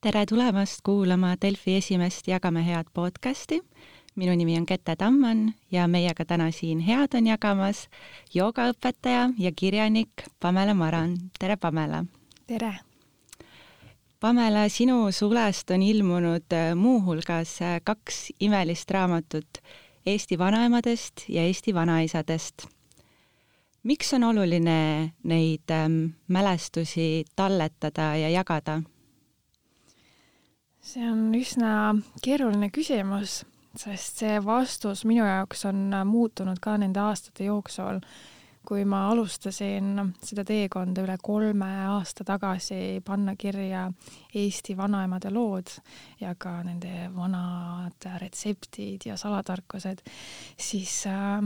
tere tulemast kuulama Delfi esimest Jagame head podcasti. minu nimi on Kete Tamman ja meiega täna siin head on jagamas joogaõpetaja ja kirjanik Pamela Maran. tere, Pamela! tere! Pamela, sinu sulest on ilmunud äh, muuhulgas äh, kaks imelist raamatut Eesti vanaemadest ja Eesti vanaisadest. miks on oluline neid ähm, mälestusi talletada ja jagada? See on üsna keeruline küsimus, sest see vastus minu jaoks on muutunud ka nende aastate jooksul. kui ma alustasin seda teekonda üle kolme aasta tagasi panna kirja Eesti vanaemade lood ja ka nende vanad retseptid ja salatarkused, siis äh,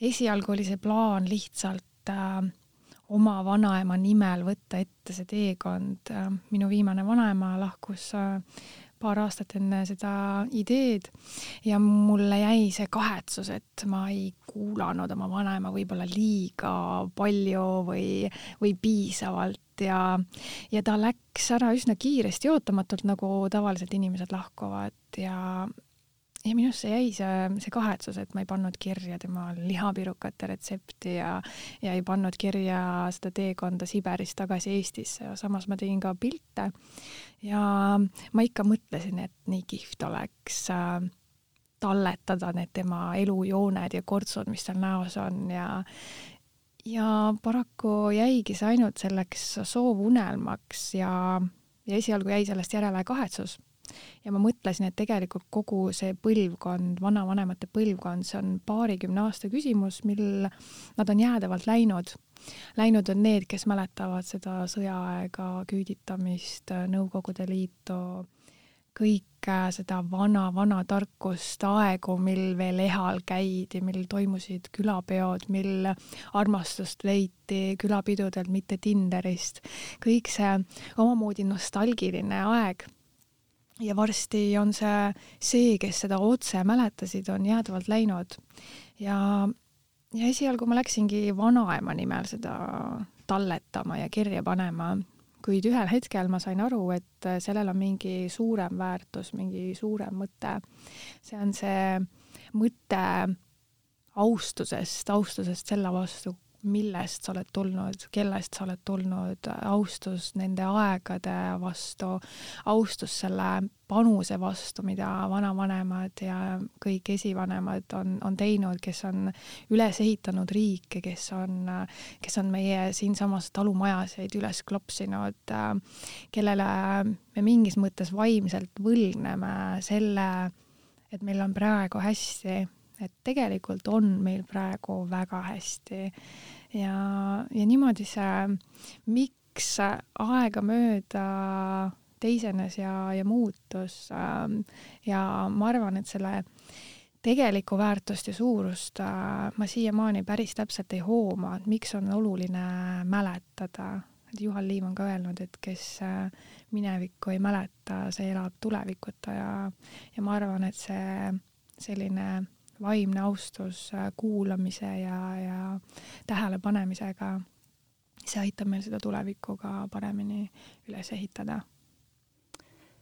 esialgu oli see plaan lihtsalt äh, oma vanaema nimel võtta ette see teekond. minu viimane vanaema lahkus äh, paar aastat enne seda ideed ja mulle jäi see kahetsus, et ma ei kuulanud oma vanaema võib-olla liiga palju või, või piisavalt ja, ja ta läks ära üsna kiiresti, ootamatult, nagu tavaliselt inimesed lahkuvad ja ja minusse jäi see, see kahetsus, et ma ei pannud kirja tema lihapirukate retsepti ja, ja ei pannud kirja seda teekonda Siberist tagasi Eestisse ja samas ma tegin ka pilte. ja ma ikka mõtlesin, et nii kihvt oleks äh, talletada need tema elujooned ja kortsud, mis tal näos on ja ja paraku jäigi see ainult selleks soovunelmaks ja, ja esialgu jäi sellest järele kahetsus ja ma mõtlesin, et tegelikult kogu see põlvkond, vanavanemate põlvkond, see on paarikümne aasta küsimus, mil nad on jäädavalt läinud. Läinud on need, kes mäletavad seda sõjaaega, küüditamist, Nõukogude Liitu, kõike seda vana-vana tarkust, aegu, mil veel ehal käidi, mil toimusid külapeod, mil armastust leiti külapidudelt, mitte Tinderist. kõik see omamoodi nostalgiline aeg ja varsti on see, see, kes seda otse mäletasid, on jäädavalt läinud. ja, ja esialgu ma läksingi vanaema nimel seda talletama ja kirja panema, kuid ühel hetkel ma sain aru, et sellel on mingi suurem väärtus, mingi suurem mõte. see on see mõte austusest, austusest selle vastu, millest sa oled tulnud, kellest sa oled tulnud, austus nende aegade vastu, austus selle panuse vastu, mida vanavanemad ja kõik esivanemad on, on teinud, kes on üles ehitanud riike, kes on, kes on meie siinsamas talumajasid üles klopsinud, kellele me mingis mõttes vaimselt võlgneme selle, et meil on praegu hästi et tegelikult on meil praegu väga hästi ja, ja niimoodi see, miks aegamööda teisenes ja, ja muutus ähm, ja ma arvan, et selle tegelikku väärtust ja suurust äh, ma siiamaani päris täpselt ei hooma, et miks on oluline mäletada. et Juhan Liiv on ka öelnud, et kes äh, minevikku ei mäleta, see elab tulevikuta ja, ja ma arvan, et see selline vaimne austus äh, kuulamise ja, ja tähelepanemisega, see aitab meil seda tulevikku ka paremini üles ehitada.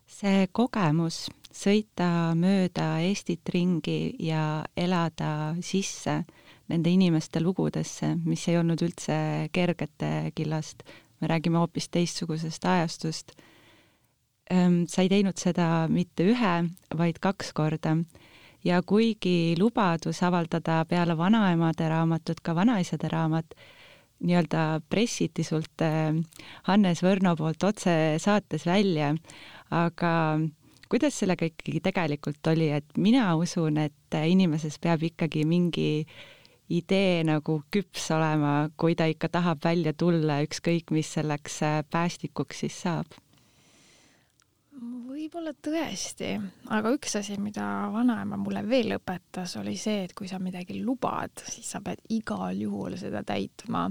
see kogemus sõita mööda Eestit ringi ja elada sisse nende inimeste lugudesse, mis ei olnud üldse kergete killast, me räägime hoopis teistsugusest ajastust, sa ei teinud seda mitte ühe, vaid kaks korda ja kuigi lubadus avaldada peale vanaemade raamatut ka vanaisade raamat, nii-öelda pressiti sult äh, Hannes Võrno poolt otse saates välja, aga kuidas sellega ikkagi tegelikult oli, et mina usun, et inimeses peab ikkagi mingi idee nagu küps olema, kui ta ikka tahab välja tulla, ükskõik mis selleks äh, päästikuks siis saab võib-olla tõesti, aga üks asi, mida vanaema mulle veel õpetas, oli see, et kui sa midagi lubad, siis sa pead igal juhul seda täitma.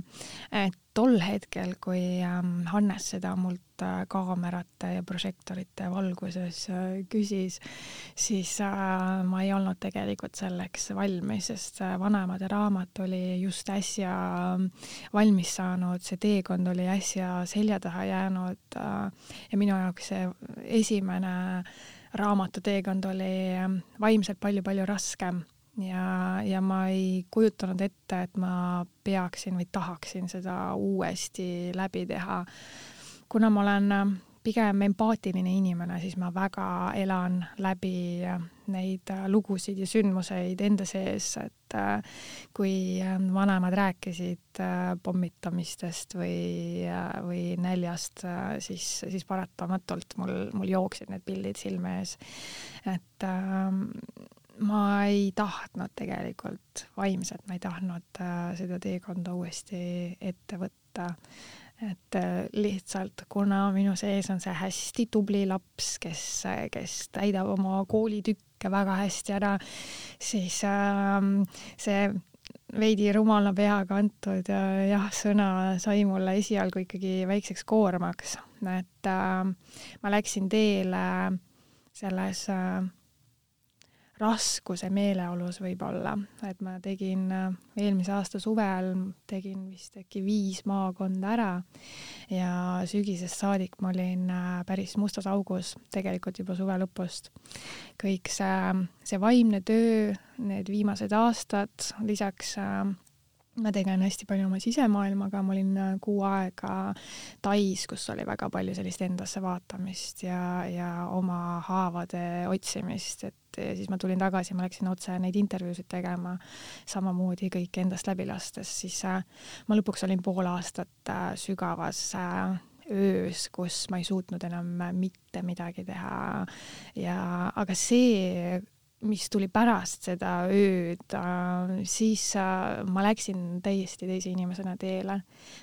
et tol hetkel, kui ähm, Hannes seda mult äh, kaamerate ja prožektorite valguses äh, küsis, siis äh, ma ei olnud tegelikult selleks valmis, sest Vanemade raamat oli just äsja valmis saanud, see teekond oli äsja selja taha jäänud ja minu jaoks see esimene raamatuteekond oli vaimselt palju-palju raskem ja, ja ma ei kujutanud ette, et ma peaksin või tahaksin seda uuesti läbi teha. kuna ma olen äh, pigem empaatiline inimene, siis ma väga elan läbi äh, neid äh, lugusid ja sündmuseid enda sees, et kui vanemad rääkisid pommitamistest või, või näljast, siis, siis paratamatult mul, mul jooksid need pildid silme ees. et ähm, ma ei tahtnud tegelikult vaimselt, ma ei tahtnud äh, seda teekonda uuesti ette võtta. et äh, lihtsalt, kuna minu sees on see hästi tubli laps, kes, kes täidab oma koolitükke väga hästi ära, siis äh, see veidi rumala peaga antud äh, jah-sõna sai mulle esialgu ikkagi väikseks koormaks, et äh, ma läksin teele selles äh, raskuse meeleolus võib-olla, et ma tegin äh, eelmise aasta suvel, tegin vist äkki viis maakonda ära ja sügisest saadik ma olin äh, päris mustas augus, tegelikult juba suve lõpust. kõik see, see vaimne töö, need viimased aastad, lisaks äh, ma tegelen hästi palju oma sisemaailmaga, ma olin kuu aega Tais, kus oli väga palju sellist endasse vaatamist ja, ja oma haavade otsimist, et siis ma tulin tagasi, ma läksin otse neid intervjuusid tegema, samamoodi kõik endast läbi lastes, siis äh, ma lõpuks olin pool aastat äh, sügavas äh, öös, kus ma ei suutnud enam mitte midagi teha. Ja, aga see mis tuli pärast seda ööd, siis äh, ma läksin täiesti teise inimesena teele.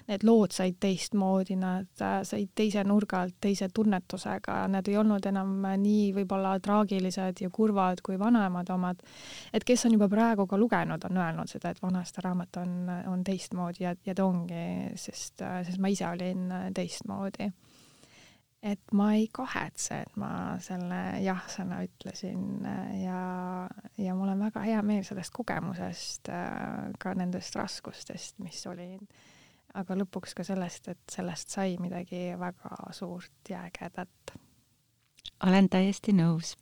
Need lood said teistmoodi, nad äh, said teise nurga alt, teise tunnetusega, nad ei olnud enam nii võib-olla traagilised ja kurvad kui vanemad omad. et kes on juba praegu ka lugenud, on öelnud seda, et vanasti raamat on, on teistmoodi ja, ja ta ongi, sest, äh, sest ma ise olin teistmoodi et ma ei kahetse, et ma selle jah-sõna ütlesin ja, ja mul on väga hea meel sellest kogemusest, ka nendest raskustest, mis olid. aga lõpuks ka sellest, et sellest sai midagi väga suurt ja ägedat. olen täiesti nõus.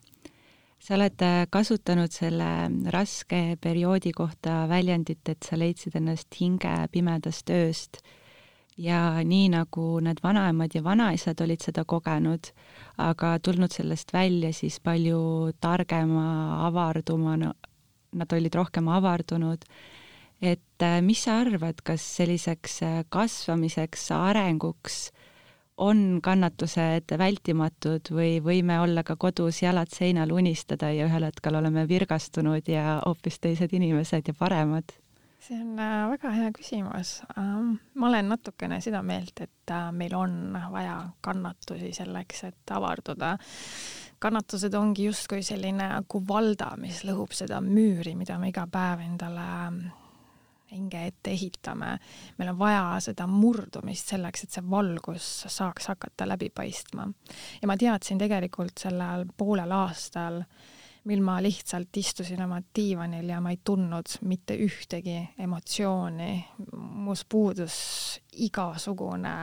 sa oled kasutanud selle raske perioodi kohta väljendit, et sa leidsid ennast hinge pimedast ööst ja nii nagu need vanaemad ja vanaisad olid seda kogenud, aga tulnud sellest välja siis palju targema, avarduma, nad olid rohkem avardunud, et äh, mis sa arvad, kas selliseks äh, kasvamiseks, arenguks on kannatused vältimatud või võime olla ka kodus jalad seinal unistada ja ühel hetkel oleme virgastunud ja hoopis teised inimesed ja paremad? See on äh, väga hea küsimus. Ähm, ma olen natukene seda meelt, et äh, meil on vaja kannatusi selleks, et avarduda. kannatused ongi justkui selline kuvalda, mis lõhub seda müüri, mida me iga päev endale ähm, hinge ette ehitame. meil on vaja seda murdumist selleks, et see valgus saaks hakata läbi paistma. ja ma teadsin tegelikult sellel poolel aastal mil ma lihtsalt istusin oma diivanil ja ma ei tundnud mitte ühtegi emotsiooni. must puudus igasugune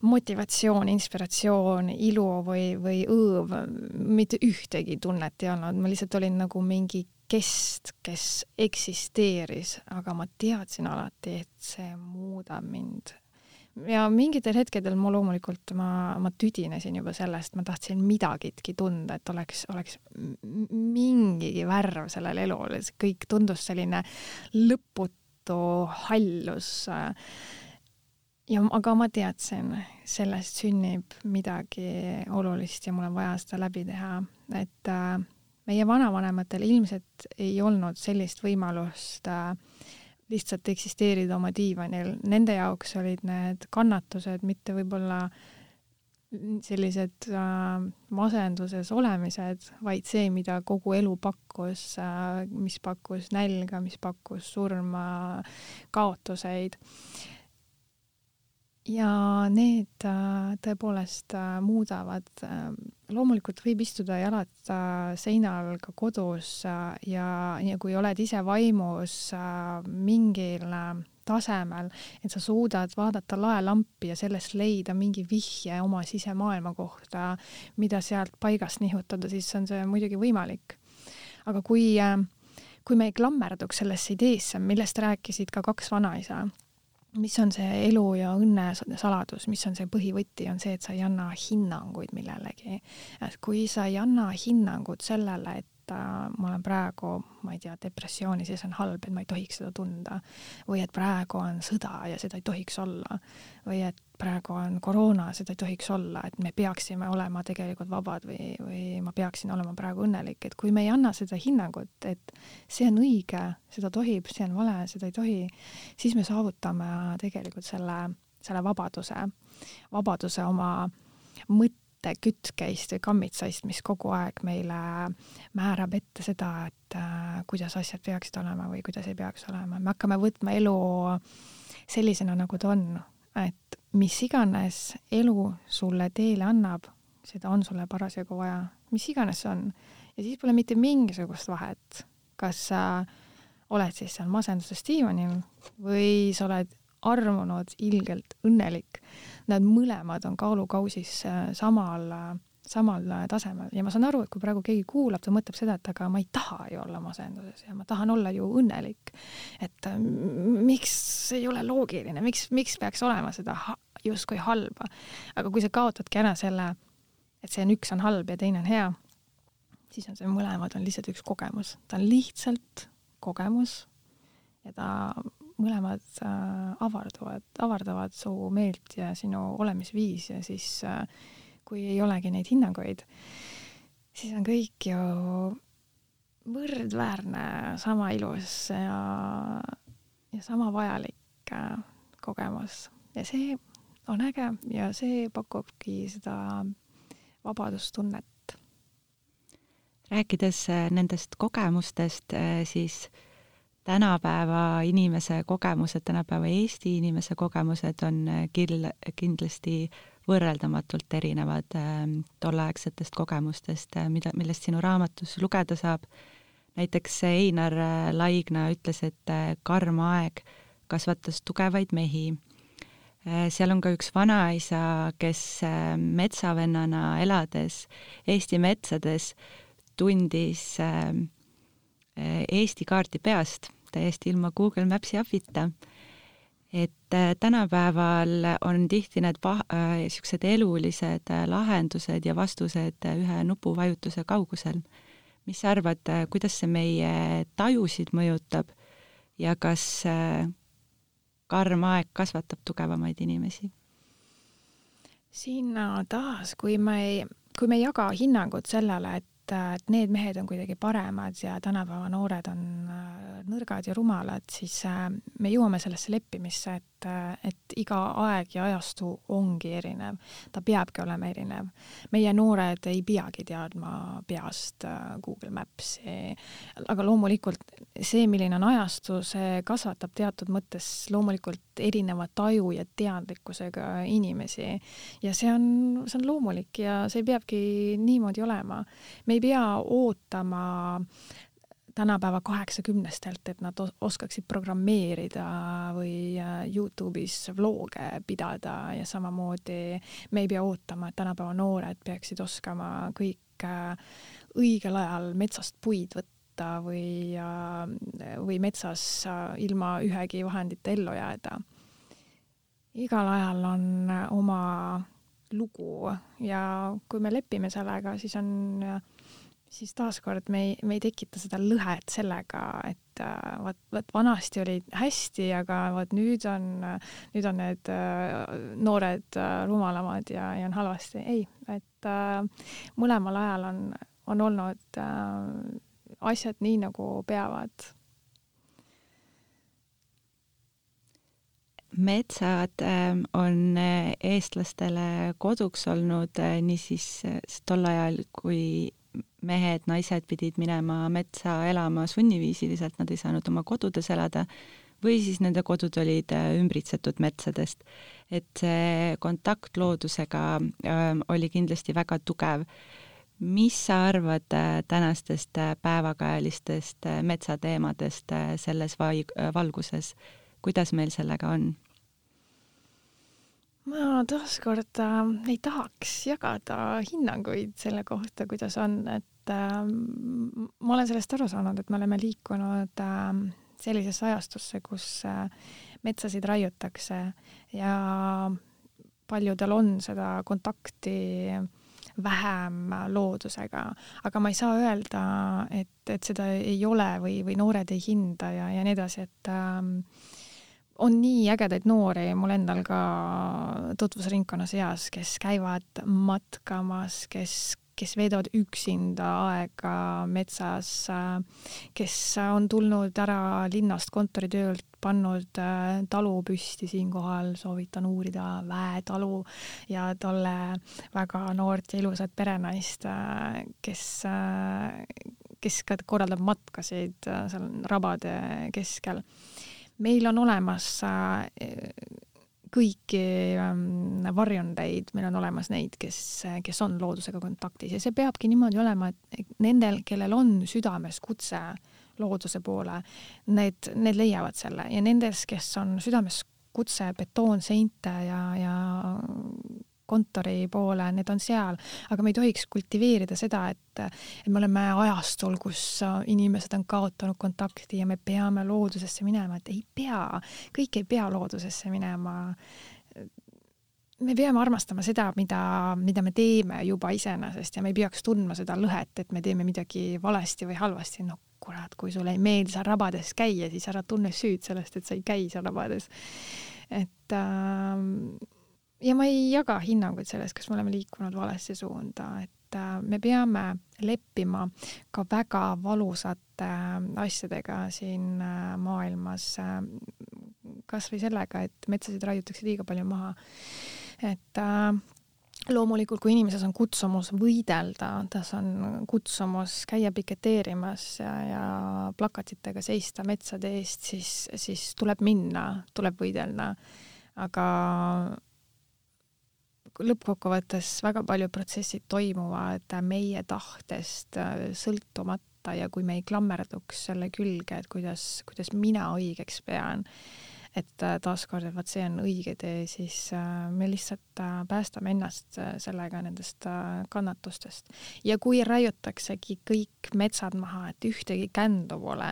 motivatsioon, inspiratsioon, ilu või, või õõv, mitte ühtegi tunnet ei olnud, ma lihtsalt olin nagu mingi kest, kes eksisteeris, aga ma teadsin alati, et see muudab mind ja mingitel hetkedel ma loomulikult, ma, ma tüdinesin juba sellest, ma tahtsin midagitki tunda, et oleks, oleks mingigi värv sellel elul, kõik tundus selline lõputu hallus. ja aga ma teadsin, sellest sünnib midagi olulist ja mul on vaja seda läbi teha, et äh, meie vanavanematel ilmselt ei olnud sellist võimalust äh, lihtsalt eksisteerida oma diivanil, nende jaoks olid need kannatused mitte võib-olla sellised äh, masenduses olemised, vaid see, mida kogu elu pakkus äh,, mis pakkus nälga, mis pakkus surma, kaotuseid. Ja need äh, tõepoolest äh, muudavad, äh, loomulikult võib istuda jalad seinal ka kodus ja, ja kui oled ise vaimus mingil tasemel, et sa suudad vaadata laelampi ja sellest leida mingi vihje oma sisemaailma kohta, mida sealt paigast nihutada, siis on see muidugi võimalik. aga kui, kui me ei klammerduks sellesse ideesse, millest rääkisid ka kaks vanaisa mis on see elu ja õnne saladus, mis on see põhivõti, on see, et sa ei anna hinnanguid millelegi. et kui sa ei anna hinnangut sellele, et äh, ma olen praegu, ma ei tea, depressioonis ja see on halb, et ma ei tohiks seda tunda, või et praegu on sõda ja seda ei tohiks olla, või et praegu on koroona, seda ei tohiks olla, et me peaksime olema tegelikult vabad või, või ma peaksin olema praegu õnnelik, et kui me ei anna seda hinnangut, et see on õige, seda tohib, see on vale, seda ei tohi, siis me saavutame tegelikult selle, selle vabaduse, vabaduse oma mõttekütkeist või kammitsaist, mis kogu aeg meile määrab ette seda, et äh, kuidas asjad peaksid olema või kuidas ei peaks olema. me hakkame võtma elu sellisena, nagu ta on et mis iganes elu sulle teele annab, seda on sulle parasjagu vaja, mis iganes see on. ja siis pole mitte mingisugust vahet, kas sa oled siis seal masenduses diivanil või sa oled armunud, ilgelt õnnelik. Nad mõlemad on kaalukausis äh, samal äh, samal tasemel ja ma saan aru, et kui praegu keegi kuulab, ta mõtleb seda, et aga ma ei taha ju olla masenduses ja ma tahan olla ju õnnelik. et miks ei ole loogiline, miks, miks peaks olema seda justkui halba. aga kui sa kaotadki ära selle, et see on üks on halb ja teine on hea, siis on see mõlemad on lihtsalt üks kogemus, ta on lihtsalt kogemus ja ta mõlemad äh, avarduvad, avardavad su meelt ja sinu olemisviisi ja siis äh, kui ei olegi neid hinnanguid, siis on kõik ju võrdväärne, sama ilus ja, ja sama vajalik äh, kogemus ja see on äge ja see pakubki seda vabadustunnet. rääkides äh, nendest kogemustest, äh, siis tänapäeva inimese kogemused, tänapäeva Eesti inimese kogemused on kil-, kindlasti võrreldamatult erinevad äh, tolleaegsetest kogemustest, äh, mida, millest sinu raamatus lugeda saab. näiteks Einar äh, Laigna ütles, et äh, karm aeg kasvatas tugevaid mehi äh,. seal on ka üks vanaisa, kes äh, metsavennana elades Eesti metsades tundis äh, äh Eesti kaarti peast, täiesti ilma Google Maps'i abita et äh, tänapäeval on tihti need niisugused äh, elulised äh, lahendused ja vastused ühe nupuvajutuse kaugusel. mis sa arvad, kuidas see meie tajusid mõjutab ja kas karm aeg kasvatab tugevamaid inimesi? siin taas, kui me kui me ei jaga hinnangut sellele, et et, et need mehed on kuidagi paremad ja tänapäeva noored on äh, nõrgad ja rumalad, siis äh, me jõuame sellesse leppimisse, et, äh, et iga aeg ja ajastu ongi erinev. ta peabki olema erinev. meie noored ei peagi teadma peast Google Maps'i, aga loomulikult see, milline on ajastu, see kasvatab teatud mõttes loomulikult erineva taju ja teadlikkusega inimesi ja see on, see on loomulik ja see peabki niimoodi olema. me ei pea ootama tänapäeva kaheksakümnestelt, et nad oskaksid programmeerida või äh, Youtube'is vlooge pidada ja samamoodi me ei pea ootama, et tänapäeva noored peaksid oskama kõik äh, õigel ajal metsast puid võtta või, äh, või metsas ilma ühegi vahendita ellu jääda. igal ajal on oma lugu ja kui me lepime sellega, siis on siis taaskord me ei, me ei tekita seda lõhet sellega, et äh, vot, vot vanasti oli hästi, aga vot nüüd on, nüüd on need äh, noored äh, rumalamad ja, ja on halvasti. ei, et mõlemal ajal on, on olnud asjad nii, nagu peavad metsad on eestlastele koduks olnud niisiis tol ajal, kui mehed, naised pidid minema metsa elama sunniviisiliselt, nad ei saanud oma kodudes elada, või siis nende kodud olid ümbritsetud metsadest. et see kontakt loodusega oli kindlasti väga tugev mis sa arvad tänastest päevakajalistest metsateemadest selles valguses, kuidas meil sellega on? Ma taaskord äh, ei tahaks jagada hinnanguid selle kohta, kuidas on, et äh, ma olen sellest aru saanud, et me oleme liikunud äh, sellisesse ajastusse, kus äh, metsasid raiutakse ja paljudel on seda kontakti vähem loodusega, aga ma ei saa öelda, et, et seda ei ole või, või noored ei hinda ja, ja nii edasi, et äh, on nii ägedaid noori mul endal ka tutvusringkonna seas, kes käivad matkamas, kes, kes veedavad üksinda aega metsas, kes on tulnud ära linnast kontoritöölt, pannud äh, talu püsti, siinkohal soovitan uurida Väetalu ja tolle väga noort ja ilusat perenaist, äh, kes, äh, kes ka korraldab matkasid seal rabade keskel meil on olemas äh, kõiki ähm, varjundeid, meil on olemas neid, kes, kes on loodusega kontaktis ja see peabki niimoodi olema, et nendel, kellel on südames kutse looduse poole, need, need leiavad selle ja nendes, kes on südames kutse betoonseinte ja, ja kontori poole, need on seal, aga me ei tohiks kultiveerida seda, et, et me oleme ajastul, kus inimesed on kaotanud kontakti ja me peame loodusesse minema, et ei pea, kõik ei pea loodusesse minema. me peame armastama seda, mida, mida me teeme juba iseenesest ja me ei peaks tundma seda lõhet, et me teeme midagi valesti või halvasti, noh kurat, kui sulle ei meeldi seal rabades käia, siis ära tunne süüd sellest, et sa ei käi seal rabades. et äh, ja ma ei jaga hinnanguid sellest, kas me oleme liikunud valesse suunda, et äh, me peame leppima ka väga valusate äh, asjadega siin äh, maailmas, kasvõi sellega, et metsasid raiutakse liiga palju maha. et loomulikult, kui inimeses on kutsumus võidelda, tas on kutsumus käia piketeerimas ja, ja plakatitega seista metsade eest, siis, siis tuleb minna, tuleb võidelda. aga lõppkokkuvõttes väga paljud protsessid toimuvad meie tahtest äh, sõltumata ja kui me ei klammerduks selle külge, et kuidas, kuidas mina õigeks pean, et äh, taaskord, et vot see on õige tee, siis äh, me lihtsalt päästame ennast sellega nendest kannatustest. ja kui raiutaksegi kõik metsad maha, et ühtegi kändu pole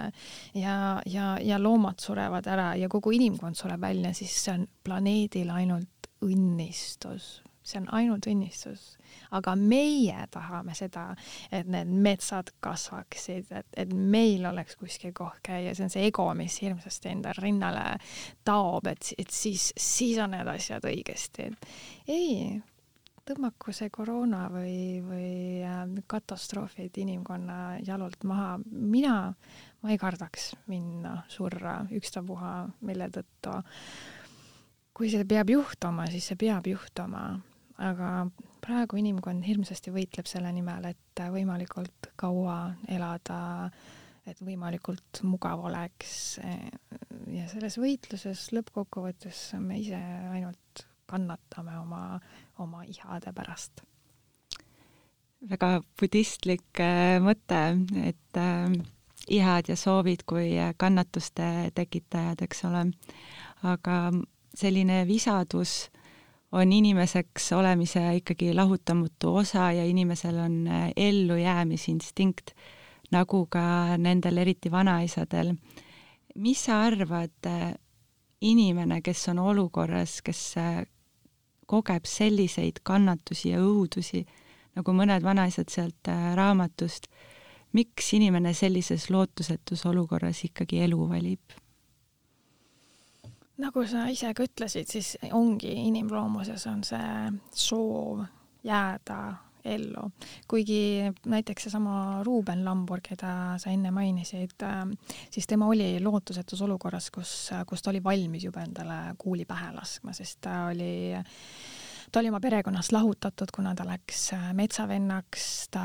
ja, ja, ja loomad surevad ära ja kogu inimkond sureb välja, siis see on planeedil ainult õnnistus see on ainult õnnistus. aga meie tahame seda, et need metsad kasvaksid, et, et meil oleks kuskil koht käia, see on see ego, mis hirmsasti enda rinnale taob, et, et siis, siis on need asjad õigesti. ei, tõmmaku see koroona või, või äh, katastroofid inimkonna jalult maha, mina, ma ei kardaks minna surra ükstapuha mille tõttu kui see peab juhtuma, siis see peab juhtuma aga praegu inimkond hirmsasti võitleb selle nimel, et võimalikult kaua elada, et võimalikult mugav oleks. ja selles võitluses lõppkokkuvõttes me ise ainult kannatame oma, oma ihade pärast. väga budistlik äh, mõte, et äh, ihad ja soovid kui kannatuste tekitajad, eks ole. aga selline visadus on inimeseks olemise ikkagi lahutamatu osa ja inimesel on äh, ellujäämisinstinkt, nagu ka nendel eriti vanaisadel. mis sa arvad, äh, inimene, kes on olukorras, kes äh, kogeb selliseid kannatusi ja õudusi, nagu mõned vanaisad sealt raamatust, miks inimene sellises lootusetus olukorras ikkagi elu valib? Nagu sa ise ka ütlesid, siis ongi inimloomuses on see soov jääda ellu, kuigi näiteks seesama Ruuben Lambur, keda sa enne mainisid, siis tema oli lootusetus olukorras, kus, kus ta oli valmis juba endale kuuli pähe laskma, sest ta oli ta oli oma perekonnast lahutatud, kuna ta läks äh, metsavennaks, ta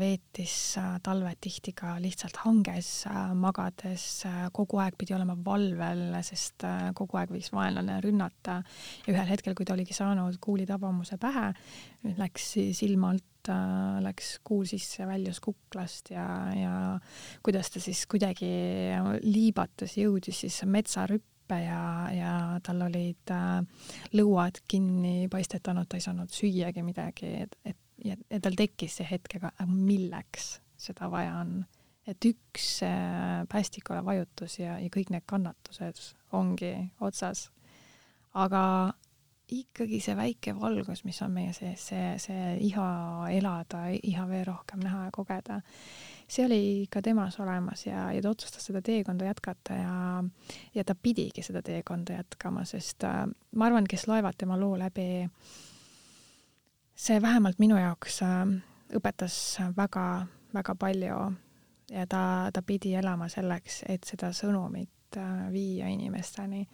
veetis äh, talved tihti ka lihtsalt hanges magades, kogu aeg pidi olema valvel, sest kogu aeg võis vaenlane rünnata. Ja ühel hetkel, kui ta oligi saanud kuulitabamuse pähe, läks silma alt läks kuu sisse, väljus kuklast ja, ja kuidas ta siis kuidagi liibates jõudis siis metsarüppe ja, ja tal olid äh, lõuad kinni paistetanud, ta ei saanud süüagi midagi, et, et ja, ja tal tekkis see hetk, aga milleks seda vaja on? et üks äh, päästikule vajutus ja, ja kõik need kannatused ongi otsas. aga ikkagi see väike valgus, mis on meie sees, see, see iha elada, iha veel rohkem näha ja kogeda, see oli ka temas olemas ja, ja ta otsustas seda teekonda jätkata ja, ja ta pidigi seda teekonda jätkama, sest äh, ma arvan, kes loevad tema loo läbi, see vähemalt minu jaoks äh, õpetas väga-väga palju ja ta, ta pidi elama selleks, et seda sõnumit äh, viia inimesteni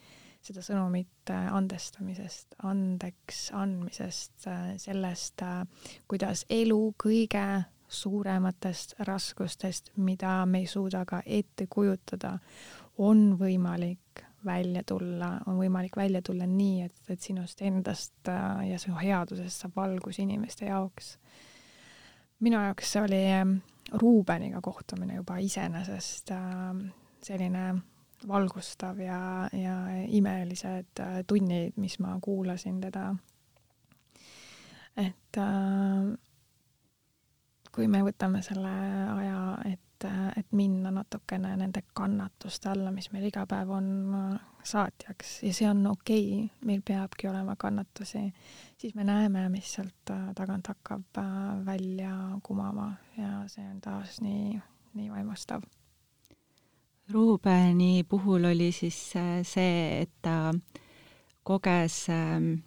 seda sõnumit äh, andestamisest, andeks andmisest, äh, sellest, äh, kuidas elu kõige suurematest raskustest, mida me ei suuda ka ette kujutada, on võimalik välja tulla, on võimalik välja tulla nii, et, et sinust endast ja sinu headusest saab valgus inimeste jaoks. minu jaoks oli Ruubeniga kohtumine juba iseenesest selline valgustav ja, ja imelised äh, tunnid, mis ma kuulasin teda. et äh, kui me võtame selle aja, et, et minna natukene nende kannatuste alla, mis meil iga päev on saatjaks ja see on okei okay,, meil peabki olema kannatusi, siis me näeme, mis sealt äh, tagant hakkab välja kumama ja see on taas nii, nii vaimustav Ruubeni puhul oli siis äh, see, et ta koges ähm,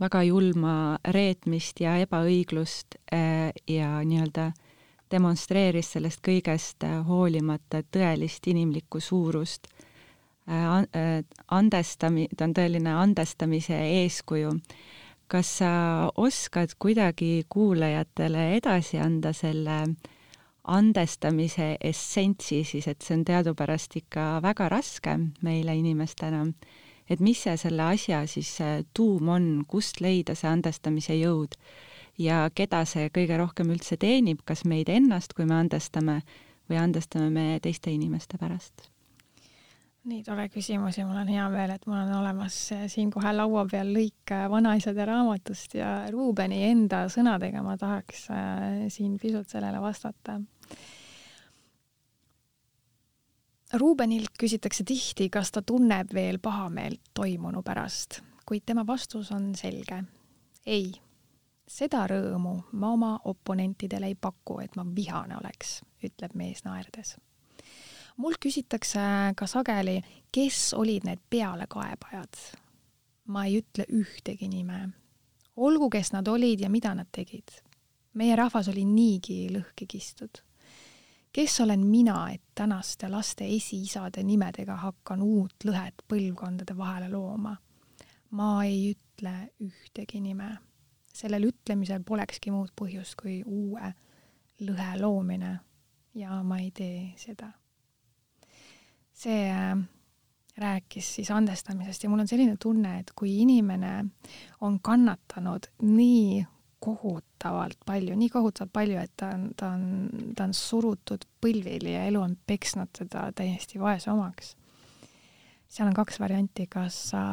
väga julma reetmist ja ebaõiglust äh, ja nii-öelda demonstreeris sellest kõigest äh, hoolimata tõelist inimlikku suurust. andestami-, ta on tõeline andestamise eeskuju. kas sa oskad kuidagi kuulajatele edasi anda selle äh, andestamise essentsi siis, et see on teadupärast ikka väga raske meile inimestena, et mis see selle asja siis tuum on, kust leida see andestamise jõud ja keda see kõige rohkem üldse teenib, kas meid ennast, kui me andestame, või andestame me teiste inimeste pärast nii tore küsimus ja mul on hea meel, et mul on olemas siin kohe laua peal lõik vanaisade raamatust ja Ruubeni enda sõnadega ma tahaks äh, siin pisut sellele vastata. Ruubenilt küsitakse tihti, kas ta tunneb veel pahameelt toimunu pärast, kuid tema vastus on selge. ei, seda rõõmu ma oma oponentidele ei paku, et ma vihane oleks, ütleb mees naerdes mult küsitakse ka sageli, kes olid need pealekaebajad. ma ei ütle ühtegi nime. olgu, kes nad olid ja mida nad tegid. meie rahvas oli niigi lõhki kistud. Kes olen mina, et tänaste laste esiisade nimedega hakkan uut lõhet põlvkondade vahele looma? ma ei ütle ühtegi nime. sellel ütlemisel polekski muud põhjust kui uue lõhe loomine ja ma ei tee seda see äh, rääkis siis andestamisest ja mul on selline tunne, et kui inimene on kannatanud nii kohutavalt palju, nii kohutavalt palju, et ta on, ta on, ta on surutud põlvili ja elu on peksnud teda täiesti vaese omaks. seal on kaks varianti, kas sa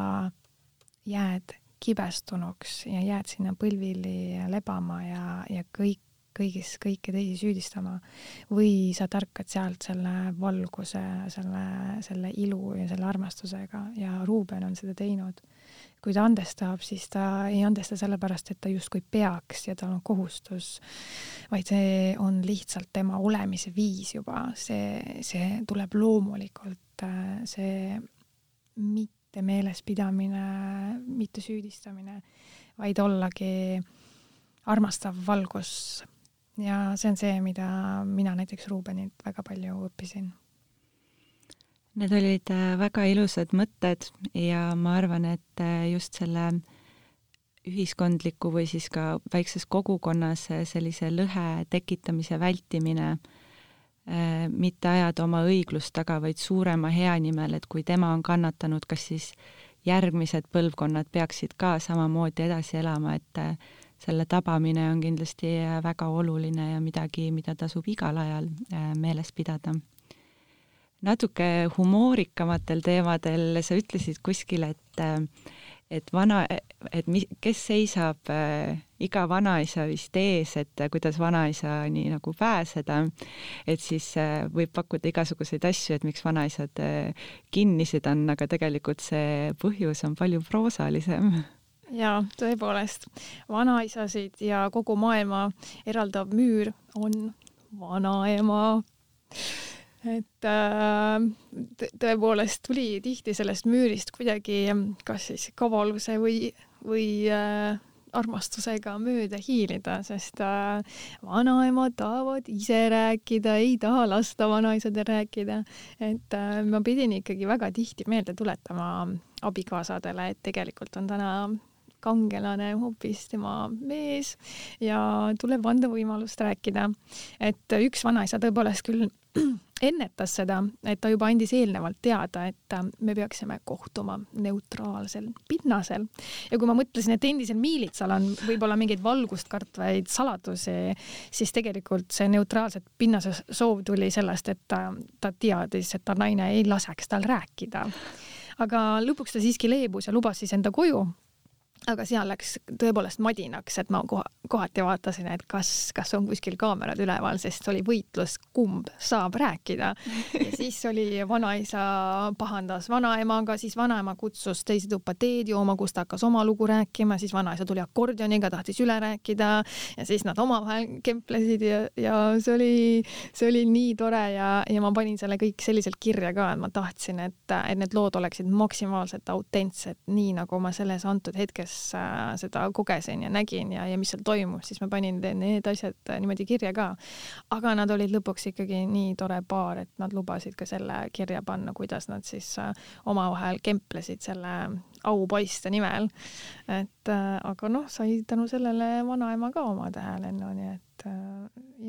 jääd kibestunuks ja jääd sinna põlvili lebama ja, ja kõik kõigis kõiki teisi süüdistama või sa tärkad sealt selle valguse, selle, selle ilu ja selle armastusega ja Ruuben on seda teinud. Kui ta andestab, siis ta ei andesta sellepärast, et ta justkui peaks ja tal on kohustus, vaid see on lihtsalt tema olemise viis juba, see, see tuleb loomulikult, see mitte meelespidamine, mitte süüdistamine, vaid ollagi armastav valgus ja see on see, mida mina näiteks Ruubenilt väga palju õppisin. Need olid äh, väga ilusad mõtted ja ma arvan, et äh, just selle ühiskondliku või siis ka väikses kogukonnas sellise lõhe tekitamise vältimine, mitte ajada oma õiglust taga, vaid suurema hea nimel, et kui tema on kannatanud, kas siis järgmised põlvkonnad peaksid ka samamoodi edasi elama, et selle tabamine on kindlasti väga oluline ja midagi, mida tasub igal ajal meeles pidada natuke humoorikamatel teemadel sa ütlesid kuskil, et et vana, et mi-, kes seisab äh, iga vanaisa vist ees, et äh, kuidas vanaisani nagu pääseda, et siis äh, võib pakkuda igasuguseid asju, et miks vanaisad äh, kinnised on, aga tegelikult see põhjus on palju proosalisem. Jaa, tõepoolest, vanaisasid ja kogu maailma eraldav müür on vanaema et äh, tõepoolest tuli tihti sellest müürist kuidagi kas siis kavaluse või, või äh, armastusega mööda hiilida, sest äh, vanaemad tahavad ise rääkida, ei taha lasta vanaisadel rääkida. et ma pidin ikkagi väga tihti meelde tuletama abikaasadele, et tegelikult on täna kangelane hoopis tema mees ja tuleb anda võimalust rääkida. et üks vanaisa tõepoolest küll ennetas seda, et ta juba andis eelnevalt teada, et äh, me peaksime kohtuma neutraalsel pinnasel. ja kui ma mõtlesin, et endisel miilitsal on võib-olla mingeid valgust kartvaid saladusi, siis tegelikult see neutraalset pinnase soov tuli sellest, et ta, ta teadis, et ta naine ei laseks tal rääkida aga lõpuks ta siiski leebus ja lubas siis enda koju aga seal läks tõepoolest madinaks, et ma koha, kohati vaatasin, et kas, kas on kuskil kaamerad üleval, sest oli võitlus, kumb saab rääkida. ja siis oli vanaisa pahandas vanaemaga, siis vanaema kutsus teise tuppa teed jooma, kus ta hakkas oma lugu rääkima, siis vanaisa tuli akordioniga, tahtis üle rääkida ja siis nad omavahel kemplesid ja, ja see oli, see oli nii tore ja, ja ma panin selle kõik selliselt kirja ka, et ma tahtsin, et, et need lood oleksid maksimaalselt autentsed, nii nagu ma selles antud hetkes kuidas äh, seda kogesin ja nägin ja, ja mis seal toimus, siis ma panin need asjad äh, niimoodi kirja ka. aga nad olid lõpuks ikkagi nii tore paar, et nad lubasid ka selle kirja panna, kuidas nad siis äh, omavahel kemplesid selle aupoiste nimel. et aga noh, sai tänu sellele vanaema ka oma tähelennu, nii et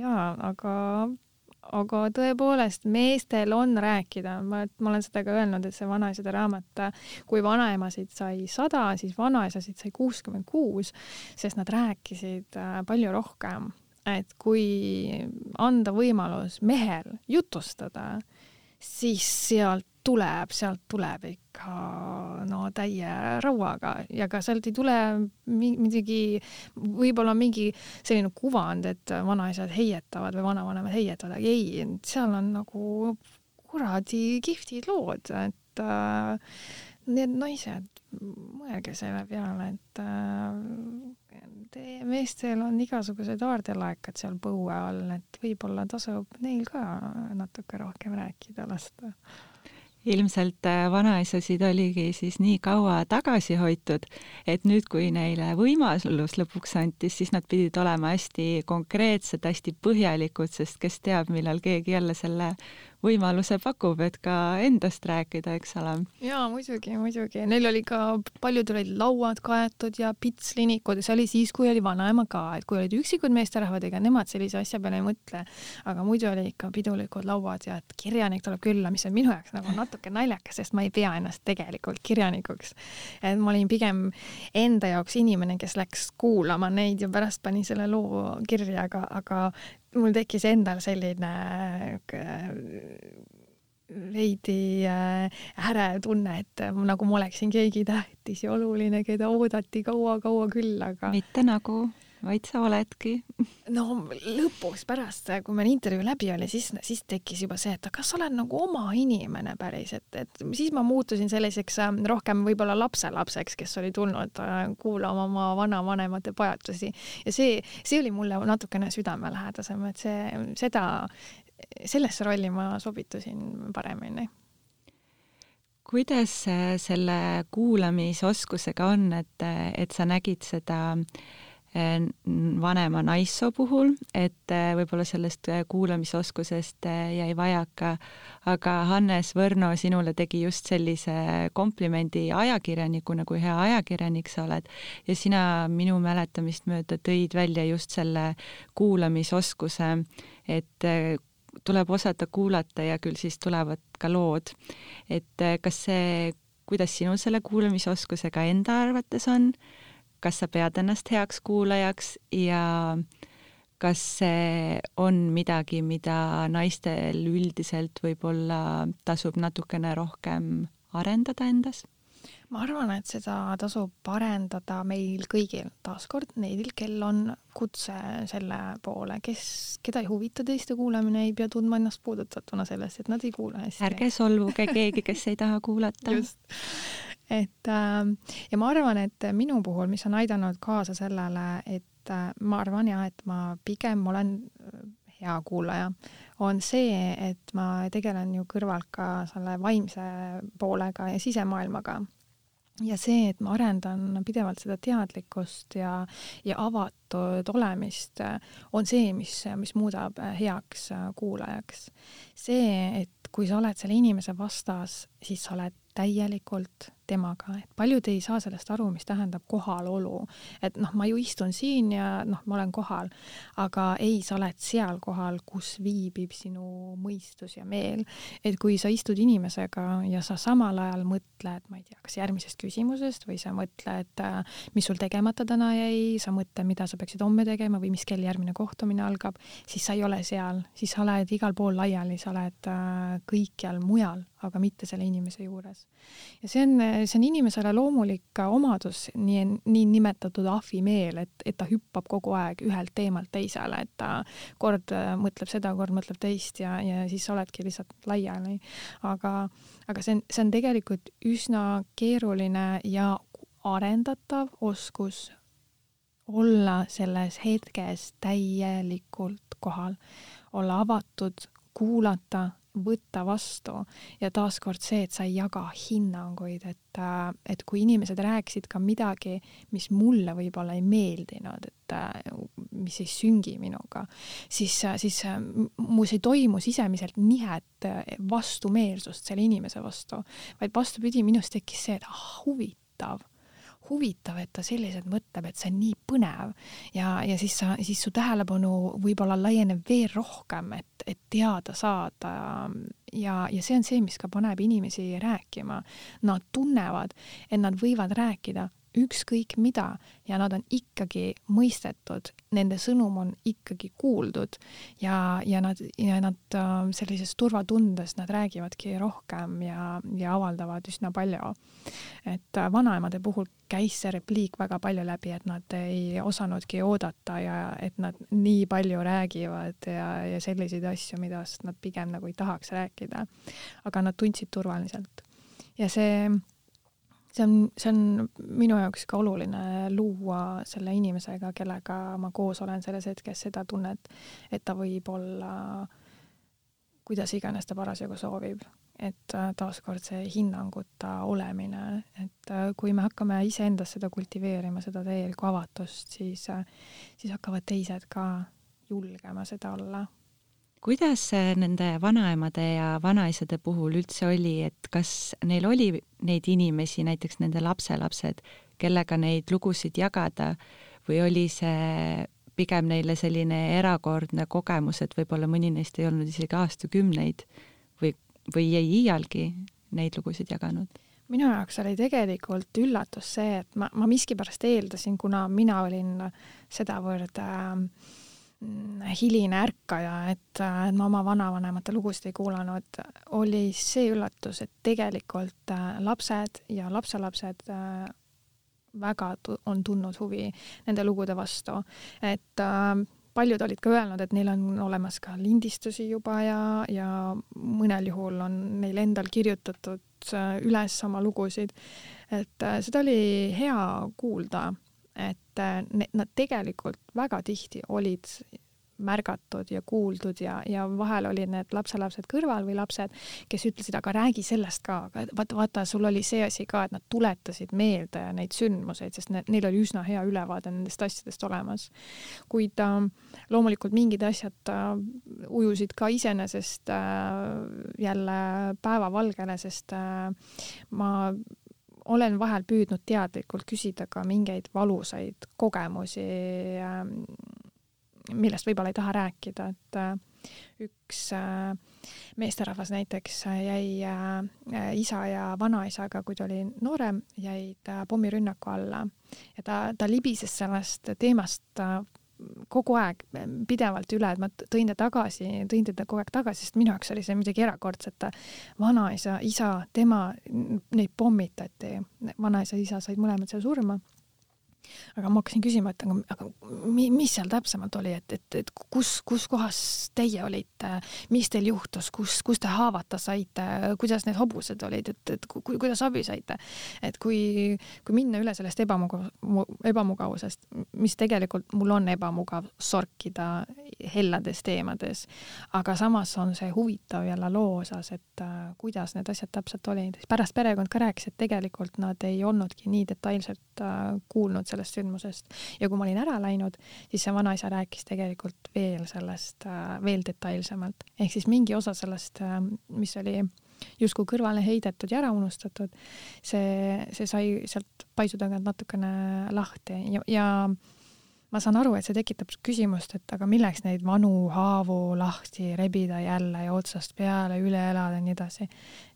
jaa, aga aga tõepoolest, meestel on rääkida, ma, ma olen seda ka öelnud, et see vanaisade raamat, kui vanaemasid sai sada, siis vanaisasid sai kuuskümmend kuus, sest nad rääkisid äh, palju rohkem. et kui anda võimalus mehel jutustada, siis sealt tuleb, sealt tuleb ikka no täie rauaga. Ja ka sealt ei tule midagi, võib-olla mingi selline kuvand, et vanaisad heietavad või vanavanemad heietavad, aga ei, seal on nagu kuradi kihvtid lood, et äh, need naised, mõelge selle peale, et äh, teie meestel on igasugused aardelaekad seal põue all, et võib-olla tasub neil ka natuke rohkem rääkida lasta ilmselt äh, vanaisasid oligi siis nii kaua tagasi hoitud, et nüüd, kui neile võimalus lõpuks antis, siis nad pidid olema hästi konkreetsed, hästi põhjalikud, sest kes teab, millal keegi jälle selle võimaluse pakub, et ka endast rääkida, eks ole. jaa, muidugi, muidugi. Neil oli ka, paljud olid lauad kaetud ja pitslinikud ja see oli siis, kui oli vanaema ka, et kui olid üksikud meesterahvad, ega nemad sellise asja peale ei mõtle. aga muidu oli ikka pidulikud lauad ja et kirjanik tuleb külla, mis on minu jaoks nagu natuke naljakas, sest ma ei pea ennast tegelikult kirjanikuks. et ma olin pigem enda jaoks inimene, kes läks kuulama neid ja pärast pani selle loo kirja, aga, aga mul tekkis endal selline äh, veidi äh, ärev tunne, et nagu ma oleksin keegi tähtis ja oluline, keda oodati kaua-kaua küll, aga. mitte nagu vaid sa oledki. no lõpuks pärast, kui meil intervjuu läbi oli, siis, siis tekkis juba see, et kas sa oled nagu oma inimene päris, et, et siis ma muutusin selliseks ähm, rohkem võib-olla lapselapseks, kes oli tulnud äh, kuulama oma vanavanemate pajatusi ja see, see oli mulle natukene südamelähedasem, et see, seda, sellesse rolli ma sobitusin paremini kuidas selle kuulamisoskusega on, et, et sa nägid seda äh, vanema naissoo puhul, et võib-olla sellest kuulamisoskusest jäi vajaka, aga Hannes Võrno sinule tegi just sellise komplimendi ajakirjanikuna, kui hea ajakirjanik sa oled, ja sina minu mäletamist mööda tõid välja just selle kuulamisoskuse, et tuleb osata kuulata ja küll siis tulevad ka lood. et kas see, kuidas sinul selle kuulamisoskusega enda arvates on, kas sa pead ennast heaks kuulajaks ja kas see on midagi, mida naistel üldiselt võib-olla tasub natukene rohkem arendada endas? ma arvan, et seda tasub parendada meil kõigil, taaskord neil, kel on kutse selle poole, kes, keda ei huvita teiste kuulamine, ei pea tundma ennast puudutatuna sellest, et nad ei kuula hästi. ärge solvuge keegi, kes ei taha kuulata. just, et äh, ja ma arvan, et minu puhul, mis on aidanud kaasa sellele, et äh, ma arvan ja et ma pigem olen äh, hea kuulaja, on see, et ma tegelen ju kõrvalt ka selle vaimse poolega ja sisemaailmaga ja see, et ma arendan pidevalt seda teadlikkust ja, ja avatud olemist, on see, mis, mis muudab heaks kuulajaks. see, et kui sa oled selle inimese vastas, siis sa oled täielikult temaga, et paljud ei saa sellest aru, mis tähendab kohalolu. et noh, ma ju istun siin ja noh, ma olen kohal, aga ei, sa oled seal kohal, kus viibib sinu mõistus ja meel. et kui sa istud inimesega ja sa samal ajal mõtled, ma ei tea, kas järgmisest küsimusest või sa mõtled, mis sul tegemata täna jäi, sa mõtled, mida sa peaksid homme tegema või mis kell järgmine kohtumine algab, siis sa ei ole seal, siis sa oled igal pool laiali, sa oled äh, kõikjal mujal, aga mitte selle inimese juures. ja see on see on inimesele loomulik omadus, nii, niinimetatud ahvimeel, et, et ta hüppab kogu aeg ühelt teemalt teisele, et ta kord äh, mõtleb seda, kord mõtleb teist ja, ja siis oledki lihtsalt laiali. aga, aga see on, see on tegelikult üsna keeruline ja arendatav oskus olla selles hetkes täielikult kohal, olla avatud, kuulata, võtta vastu. Ja taaskord see, et sa ei jaga hinnanguid, et, äh, et kui inimesed rääkisid ka midagi, mis mulle võib-olla ei meeldinud, et äh, mis ei süngi minuga, siis, äh, siis mus ei toimu sisemiselt nihet vastumeelsust selle inimese vastu, vaid vastupidi, minus tekkis see, et ah, huvitav huvitav, et ta selliselt mõtleb, et see on nii põnev ja, ja siis sa, siis su tähelepanu võib-olla laieneb veel rohkem, et, et teada saada ja, ja see on see, mis ka paneb inimesi rääkima. Nad tunnevad, et nad võivad rääkida ükskõik mida ja nad on ikkagi mõistetud, nende sõnum on ikkagi kuuldud ja, ja nad, ja nad äh, sellises turvatundes, nad räägivadki rohkem ja, ja avaldavad üsna palju. et äh, vanaemade puhul käis see repliik väga palju läbi, et nad ei osanudki oodata ja et nad nii palju räägivad ja, ja selliseid asju, millest nad pigem nagu ei tahaks rääkida. aga nad tundsid turvaliselt. ja see see on, see on minu jaoks ka oluline luua selle inimesega, kellega ma koos olen selles hetkes seda tunnet, et ta võib olla kuidas iganes ta parasjagu soovib. et äh, taaskord see hinnanguta olemine, et äh, kui me hakkame iseendas seda kultiveerima, seda täielikku avatust, siis, äh, siis hakkavad teised ka julgema seda olla kuidas nende vanaemade ja vanaisade puhul üldse oli, et kas neil oli neid inimesi, näiteks nende lapselapsed, kellega neid lugusid jagada või oli see pigem neile selline erakordne kogemus, et võib-olla mõni neist ei olnud isegi aastakümneid või, või ei iialgi neid lugusid jaganud? minu jaoks oli tegelikult üllatus see, et ma, ma miskipärast eeldasin, kuna mina olin sedavõrd äh, hiline ärkaja, et, ma oma vanavanemate lugusid ei kuulanud, oli see üllatus, et tegelikult äh, lapsed ja lapselapsed äh, väga on tundnud huvi nende lugude vastu, et äh, paljud olid ka öelnud, et neil on olemas ka lindistusi juba ja, ja mõnel juhul on neil endal kirjutatud üles oma lugusid. et seda oli hea kuulda et äh, need, nad tegelikult väga tihti olid märgatud ja kuuldud ja, ja vahel olid need lapselapsed kõrval või lapsed, kes ütlesid, aga räägi sellest ka, aga vaata, vaata, sul oli see asi ka, et nad tuletasid meelde neid sündmuseid, sest ne, neil oli üsna hea ülevaade nendest asjadest olemas. kuid äh, loomulikult mingid asjad äh, ujusid ka iseenesest äh, jälle päevavalgele, sest äh, ma olen vahel püüdnud teadlikult küsida ka mingeid valusaid kogemusi, ähm, millest võib-olla ei taha rääkida, et äh, üks äh, meesterahvas näiteks jäi äh, isa ja vanaisaga, kui ta oli noorem, jäid pommirünnaku alla. Ja ta, ta libises sellest teemast kogu aeg pidevalt üle, et ma tõin ta tagasi, tõin teda kogu aeg tagasi, sest minu jaoks oli see midagi erakordset. vanaisa, isa, tema, neid pommitati, vanaisa, isa said mõlemad seal surma aga ma hakkasin küsima, et aga, aga mis seal täpsemalt oli, et, et, et kus, kus kohas teie olite, mis teil juhtus, kus, kus te haavata saite, kuidas need hobused olid, et, et ku, kuidas abi saite? et kui, kui minna üle sellest ebamugav, ebamugavusest, mis tegelikult mul on ebamugav sorkida hellades teemades, aga samas on see huvitav jälle loo osas, et uh, kuidas need asjad täpselt olid. pärast perekond ka rääkis, et tegelikult nad ei olnudki nii detailselt uh, kuulnud sellest sündmusest. Ja kui ma olin ära läinud, siis see vanaisa rääkis tegelikult veel sellest äh, veel detailsemalt, ehk siis mingi osa sellest, äh, mis oli justkui kõrvale heidetud ja ära unustatud, see, see sai sealt paisu tagant natukene lahti. Ja, ja ma saan aru, et see tekitab küsimust, et aga milleks neid vanu haavu lahti rebida jälle ja otsast peale üle elada ja nii edasi.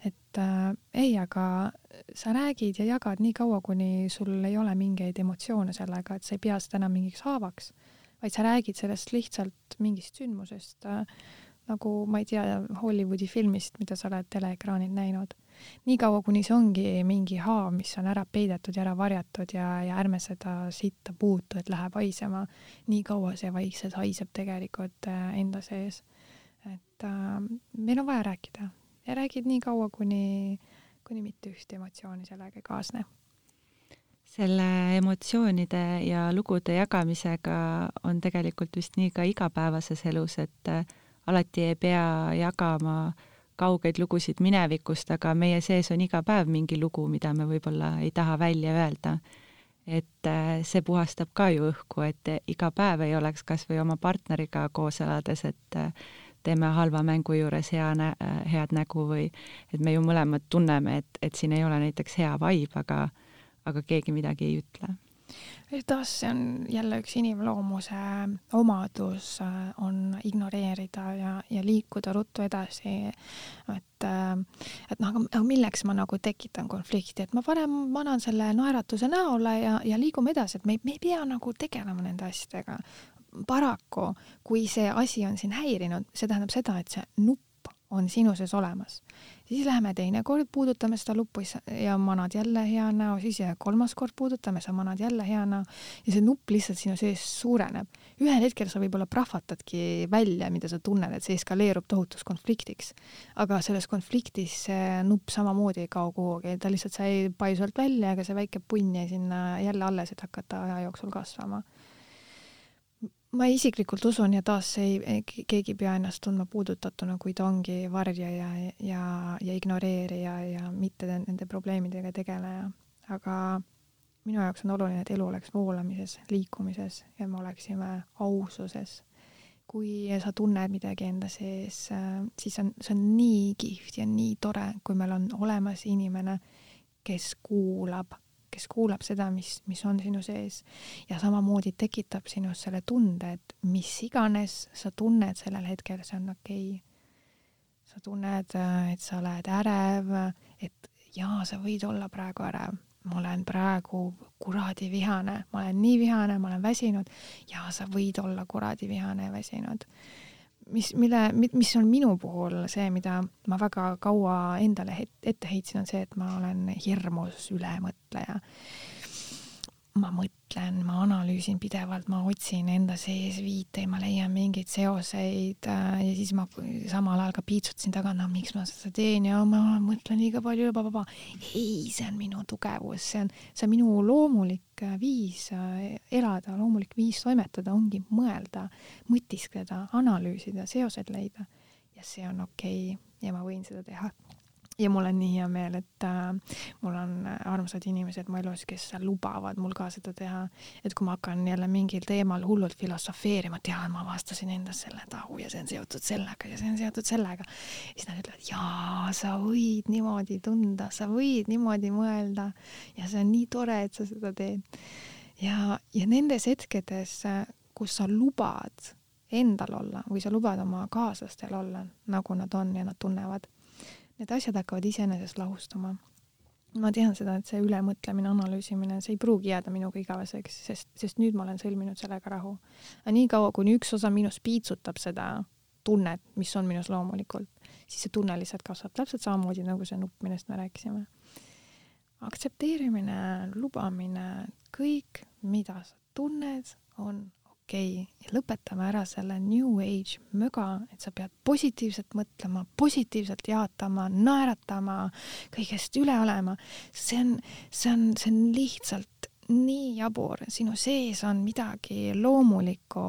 et äh, ei, aga sa räägid ja jagad nii kaua, kuni sul ei ole mingeid emotsioone sellega, et sa ei pea seda enam mingiks haavaks, vaid sa räägid sellest lihtsalt mingist sündmusest äh,, nagu ma ei tea, Hollywoodi filmist, mida sa oled teleekraanil näinud niikaua, kuni see ongi mingi haav, mis on ära peidetud ja ära varjatud ja, ja ärme seda sitta puutu, et läheb haisema, nii kaua see vaikselt haiseb tegelikult äh, enda sees. et äh, meil on vaja rääkida. Ja räägid nii kaua, kuni, kuni mitte ühtegi emotsiooni sellega ei kaasne. Selle emotsioonide ja lugude jagamisega on tegelikult vist nii ka igapäevases elus, et äh, alati ei pea jagama äh, kaugeid lugusid minevikust, aga meie sees on iga päev mingi lugu, mida me võib-olla ei taha välja öelda. et äh, see puhastab ka ju õhku, et iga päev ei oleks kas või oma partneriga koos elades, et äh, teeme halva mängu juures hea nä-, äh, head nägu või et me ju mõlemad tunneme, et, et siin ei ole näiteks hea vibe, aga aga keegi midagi ei ütle taas see on jälle üks inimloomuse omadus, äh, on ignoreerida ja, ja liikuda ruttu edasi. et, äh, et noh, aga, milleks ma nagu tekitan konflikti, et ma parem manan selle naeratuse näole ja, ja liigume edasi, et me me ei pea nagu tegelema nende asjadega. paraku, kui see asi on sind häirinud, see tähendab seda, et see nupp on sinu sees olemas siis läheme teine kord, puudutame seda luppu ja manad jälle hea näo, siis kolmas kord puudutame, sa manad jälle hea näo ja see nupp lihtsalt sinu sees suureneb. ühel hetkel sa võib-olla prahvatadki välja, mida sa tunned, et see eskaleerub tohutuks konfliktiks. aga selles konfliktis see nupp samamoodi ei kao kuhugi, ta lihtsalt sai paisu alt välja, aga see väike punn jäi sinna jälle alles, et hakata aja jooksul kasvama ma isiklikult usun ja taas ei, keegi ei pea ennast tundma puudutatuna, kui ta ongi varjaja ja, ja, ja ignoreerija ja mitte nende probleemidega tegeleja. aga minu jaoks on oluline, et elu oleks voolamises, liikumises ja me oleksime aususes. kui sa tunned midagi enda sees, siis on, see on nii kihvt ja nii tore, kui meil on olemas inimene, kes kuulab kes kuulab seda, mis, mis on sinu sees. Ja samamoodi tekitab sinus selle tunde, et mis iganes sa tunned sellel hetkel, see on okei. Okay.. sa tunned, et sa oled ärev, et jaa, sa võid olla praegu ärev, ma olen praegu kuradi vihane, ma olen nii vihane, ma olen väsinud. Ja sa võid olla kuradi vihane ja väsinud mis, mille, mis on minu puhul see, mida ma väga kaua endale ette heitsin, on see, et ma olen hirmus ülemõtleja. Ma mõtlen, ma analüüsin pidevalt, ma otsin enda sees viiteid, ma leian mingeid seoseid äh, ja siis ma samal ajal ka piitsutasin taga, no miks ma seda teen ja ma mõtlen liiga palju, ei, see on minu tugevus, see on, see on minu loomulik äh, viis äh, elada, loomulik viis toimetada ongi mõelda, mõtiskleda, analüüsida, seosed leida. Ja see on okei okay ja ma võin seda teha ja mul on nii hea meel, et äh, mul on armsad inimesed mu elus, kes lubavad mul ka seda teha. et kui ma hakkan jälle mingil teemal hullult filosofeerima, tean, ma avastasin endas selle tahu ja see on seotud sellega ja see on seotud sellega, siis nad ütlevad, jaa, sa võid niimoodi tunda, sa võid niimoodi mõelda ja see on nii tore, et sa seda teed. ja, ja nendes hetkedes, kus sa lubad endal olla või sa lubad oma kaaslastel olla, nagu nad on ja nad tunnevad need asjad hakkavad iseenesest lahustuma. ma tean seda, et see ülemõtlemine, analüüsimine, see ei pruugi jääda minuga igaveseks, sest, sest nüüd ma olen sõlminud sellega rahu. aga niikaua, kuni üks osa minust piitsutab seda tunnet, mis on minus loomulikult, siis see tunne lihtsalt kasvab täpselt samamoodi nagu see nupp, millest me rääkisime. aktsepteerimine, lubamine, kõik, mida sa tunned, on okei okay. lõpetame ära selle new age möga, et sa pead positiivselt mõtlema, positiivselt jaatama, naeratama, kõigest üle olema. see on, see on, see on lihtsalt nii jabur, sinu sees on midagi loomulikku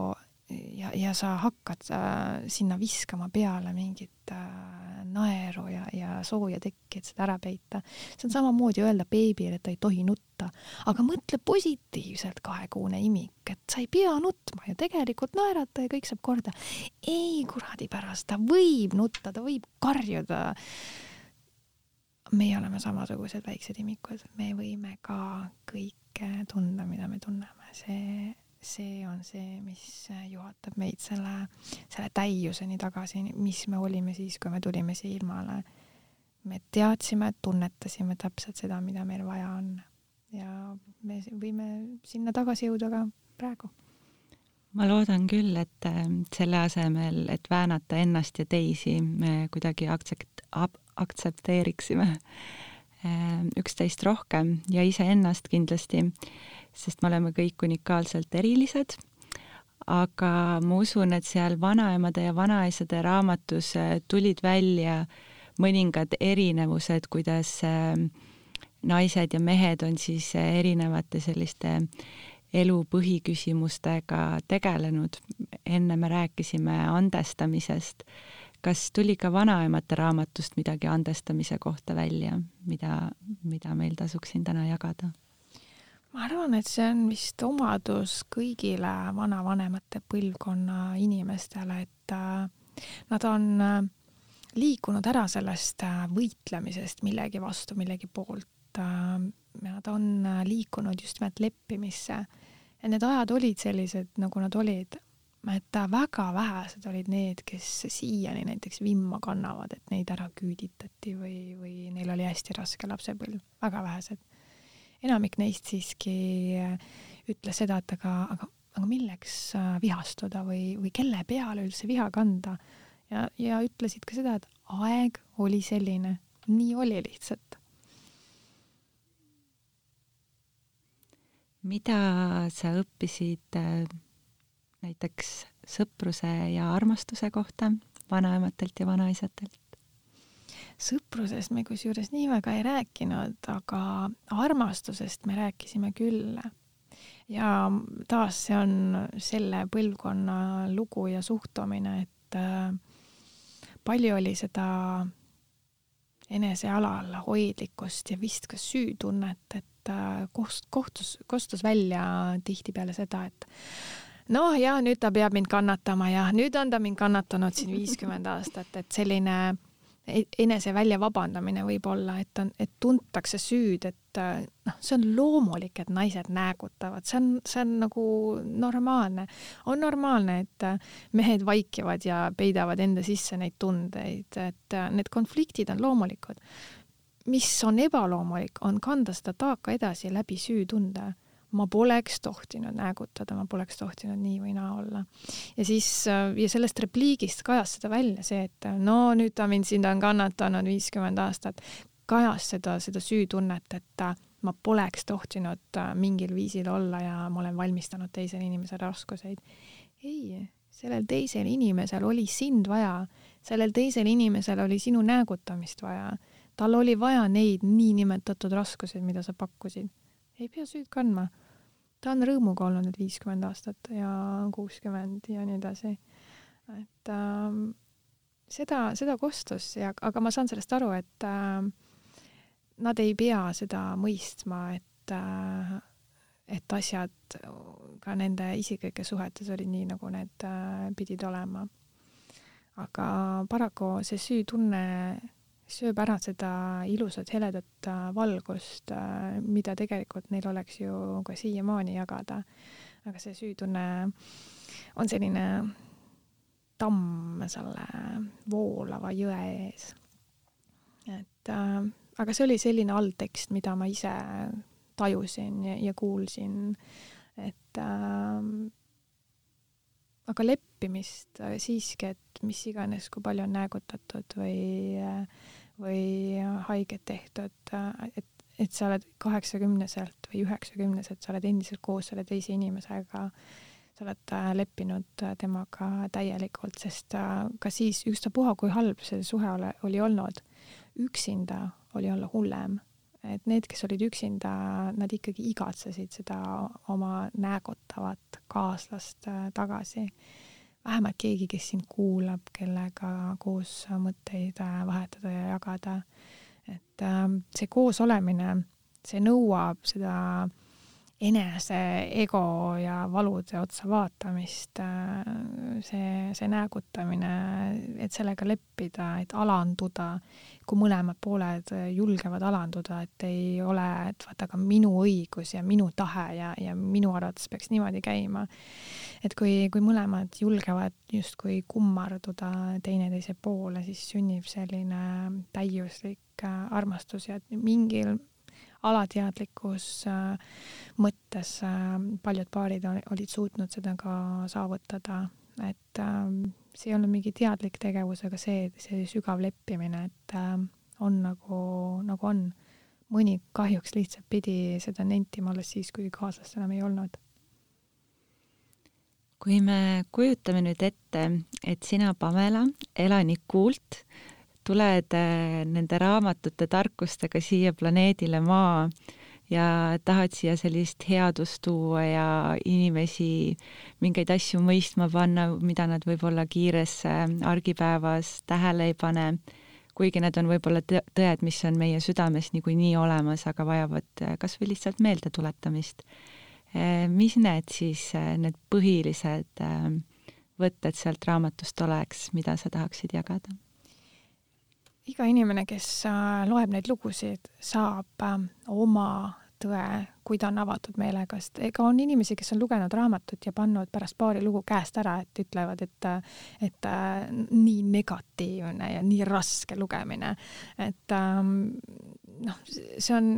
ja, ja sa hakkad äh, sinna viskama peale mingit äh, naeru ja, ja sooja tekki, et seda ära peita. see on samamoodi öelda beebile, et ta ei tohi nutta, aga mõtle positiivselt, kahekuune imik, et sa ei pea nutma ja tegelikult naerata ja kõik saab korda. ei kuradi pärast, ta võib nutta, ta võib karjuda. meie oleme samasugused väiksed imikud, me võime ka kõike tunda, mida me tunneme, see see on see, mis juhatab meid selle, selle täiuseni tagasi, mis me olime siis, kui me tulime siia ilmale. me teadsime, tunnetasime täpselt seda, mida meil vaja on ja me võime sinna tagasi jõuda ka praegu. ma loodan küll, et äh, selle asemel, et väänata ennast ja teisi, me kuidagi aktsept-, aktsepteeriksime äh, üksteist rohkem ja iseennast kindlasti sest me oleme kõik unikaalselt erilised, aga ma usun, et seal vanaemade ja vanaisade raamatus äh, tulid välja mõningad erinevused, kuidas äh, naised ja mehed on siis äh, erinevate selliste elu põhiküsimustega tegelenud. enne me rääkisime andestamisest. kas tuli ka vanaemate raamatust midagi andestamise kohta välja, mida, mida meil tasuks siin täna jagada? Ma arvan, et see on vist omadus kõigile vanavanemate põlvkonna inimestele, et äh, nad on äh, liikunud ära sellest äh, võitlemisest millegi vastu, millegi poolt. Nad on liikunud just nimelt leppimisse. ja need ajad olid sellised, nagu nad olid. et väga vähesed olid need, kes siiani näiteks vimma kannavad, et neid ära küüditati või, või neil oli hästi raske lapsepõlv, väga vähesed enamik neist siiski äh, ütles seda, et aga, aga, aga milleks äh, vihastuda või, või kelle peale üldse viha kanda. ja, ja ütlesid ka seda, et aeg oli selline, nii oli lihtsalt. mida sa õppisid äh, näiteks sõpruse ja armastuse kohta vanaematelt ja vanaisadelt? Sõprusest me kusjuures nii väga ei rääkinud, aga armastusest me rääkisime küll. ja taas see on selle põlvkonna lugu ja suhtumine, et äh, palju oli seda enesealal hoidlikkust ja vist ka süütunnet, et äh, koht-, kohtus, kostus välja tihtipeale seda, et noh, ja nüüd ta peab mind kannatama ja nüüd on ta mind kannatanud siin viiskümmend aastat, et selline enese välja vabandamine võib olla, et on, et tuntakse süüd, et äh, noh, see on loomulik, et naised näägutavad, see on, see on nagu normaalne. on normaalne, et äh, mehed vaikivad ja peidavad enda sisse neid tundeid, et äh, need konfliktid on loomulikud. mis on ebaloomulik, on kanda seda taaka edasi läbi süütunde ma poleks tohtinud näägutada, ma poleks tohtinud nii või naa olla. ja siis, ja sellest repliigist kajas seda välja see, et no nüüd ta mind siin, on kannatanud viiskümmend aastat, kajas seda, seda süütunnet, et ma poleks tohtinud äh, mingil viisil olla ja ma olen valmistanud teisele inimesele raskuseid. ei, sellel teisel inimesel oli sind vaja, sellel teisel inimesel oli sinu näägutamist vaja, tal oli vaja neid niinimetatud raskuseid, mida sa pakkusid. Ei pea süüd kandma. ta on rõõmuga olnud need viiskümmend aastat ja kuuskümmend ja nii edasi. et äh, seda, seda kostus ja, aga ma saan sellest aru, et äh, nad ei pea seda mõistma, et äh, et asjad ka nende isiklikes suhetes olid nii, nagu need äh, pidid olema. aga paraku see süütunne sööb ära seda ilusat heledat äh, valgust, mida tegelikult neil oleks ju ka siiamaani jagada. aga see süütunne on selline tamm selle voolava jõe ees. et äh, aga see oli selline alltekst, mida ma ise tajusin ja, ja kuulsin, et äh, aga leppimist äh, siiski, et mis iganes, kui palju on näägutatud või, või haiget tehtud, äh, et, et sa oled kaheksakümneselt või üheksakümneselt, sa oled endiselt koos selle teise inimesega, sa oled äh, leppinud temaga täielikult, sest ka siis, ükstapuha, kui halb see suhe ole, oli olnud, üksinda oli olla hullem. et need, kes olid üksinda, nad ikkagi igatsesid seda oma näägutavat kaaslast äh, tagasi. Vähemalt keegi, kes sind kuulab, kellega koos mõtteid äh, vahetada ja jagada. et ähm, see koosolemine, see nõuab seda enese ego ja valude otsa vaatamist, äh, see, see näägutamine, et sellega leppida, et alanduda, kui mõlemad pooled julgevad alanduda, et ei ole, et vaata, aga minu õigus ja minu tahe ja, ja minu arvates peaks niimoodi käima. et kui, kui mõlemad julgevad justkui kummarduda teineteise poole, siis sünnib selline täiuslik äh, armastus ja mingil alateadlikus äh, mõttes äh, paljud paarid olid suutnud seda ka saavutada, et see ei olnud mingi teadlik tegevus, aga see, see sügav leppimine, et äh, on nagu, nagu on. mõni kahjuks lihtsalt pidi seda nentima alles siis, kui kaaslast enam ei olnud. kui me kujutame nüüd ette, et sina, Pamela, elanik Kuult, tuled äh, nende raamatute tarkustega siia planeedile Maa ja tahad siia sellist headust tuua ja inimesi mingeid asju mõistma panna, mida nad võib-olla kiires argipäevas tähele ei pane, kuigi need on võib-olla tõed, mis on meie südames niikuinii olemas, aga vajavad kas või lihtsalt meeldetuletamist. mis need siis, need põhilised võtted sealt raamatust oleks, mida sa tahaksid jagada? Iga inimene, kes äh, loeb neid lugusid, saab äh, oma tõe, kui ta on avatud meelega, sest ega on inimesi, kes on lugenud raamatut ja pannud pärast paari lugu käest ära, et ütlevad, et, et äh, nii negatiivne ja nii raske lugemine. et ähm, noh, see on,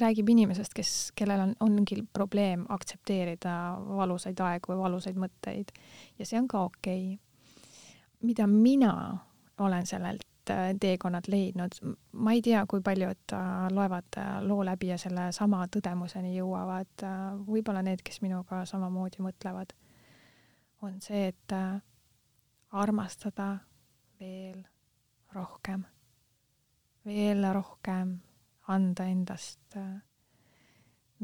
räägib inimesest, kes, kellel on, ongi probleem aktsepteerida valusaid aegu või valusaid mõtteid ja see on ka okei okay. mida mina olen sellelt teekonnad leidnud. ma ei tea, kui paljud äh, loevad äh, loo läbi ja sellesama tõdemuseni jõuavad, võib-olla need, kes minuga samamoodi mõtlevad, on see, et armastada veel rohkem, veel rohkem anda endast,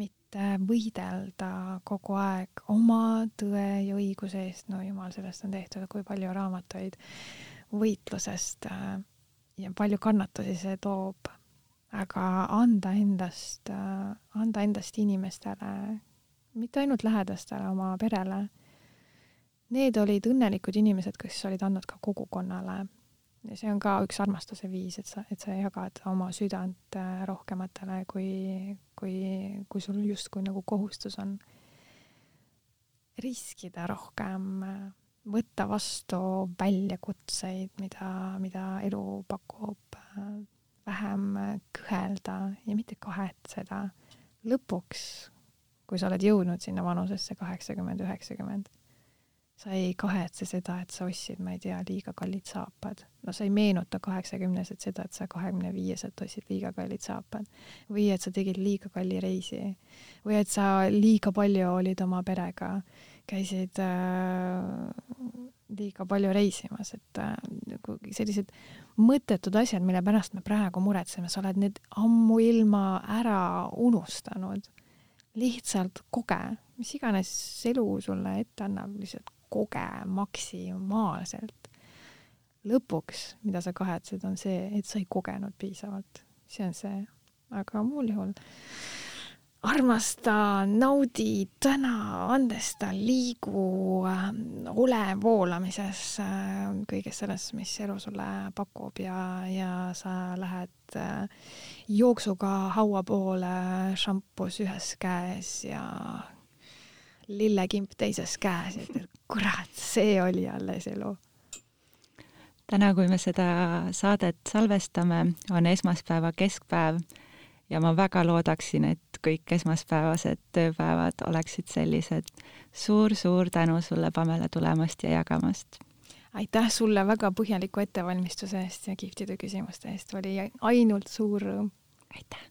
mitte võidelda kogu aeg oma tõe ja õiguse eest, no jumal, sellest on tehtud kui palju raamatuid võitlusest äh, ja palju kannatusi see toob, aga anda endast, äh, anda endast inimestele, mitte ainult lähedastele, oma perele. Need olid õnnelikud inimesed, kes olid andnud ka kogukonnale. ja see on ka üks armastuse viis, et sa, et sa jagad oma südant äh, rohkematele, kui, kui, kui sul justkui nagu kohustus on. riskida rohkem võtta vastu väljakutseid, mida, mida elu pakub, vähem kõhelda ja mitte kahetseda. lõpuks, kui sa oled jõudnud sinna vanusesse kaheksakümmend, üheksakümmend, sa ei kahetse seda, et sa ostsid, ma ei tea, liiga kallid saapad. no sa ei meenuta kaheksakümneselt seda, et sa kahekümne viieselt ostsid liiga kallid saapad või et sa tegid liiga kalli reisi või et sa liiga palju olid oma perega, käisid äh, liiga palju reisimas, et äh, sellised mõttetud asjad, mille pärast me praegu muretseme, sa oled need ammuilma ära unustanud. lihtsalt koge, mis iganes elu sulle ette annab, lihtsalt koge maksimaalselt. lõpuks, mida sa kahetsed, on see, et sa ei kogenud piisavalt. see on see. aga muul juhul armasta, naudi, täna, andesta, liigu, ole voolamises äh, kõiges selles, mis elu sulle pakub ja, ja sa lähed äh, jooksuga haua poole, šampus ühes käes ja lillekimp teises käes, et kurat, see oli alles elu. täna, kui me seda saadet salvestame, on esmaspäeva keskpäev ja ma väga loodaksin, et kõik esmaspäevased tööpäevad oleksid sellised suur,. suur-suur tänu sulle, Pamela, tulemast ja jagamast! aitäh sulle väga põhjaliku ettevalmistuse eest ja kihvtide küsimuste eest, oli ainult suur rõõm! aitäh!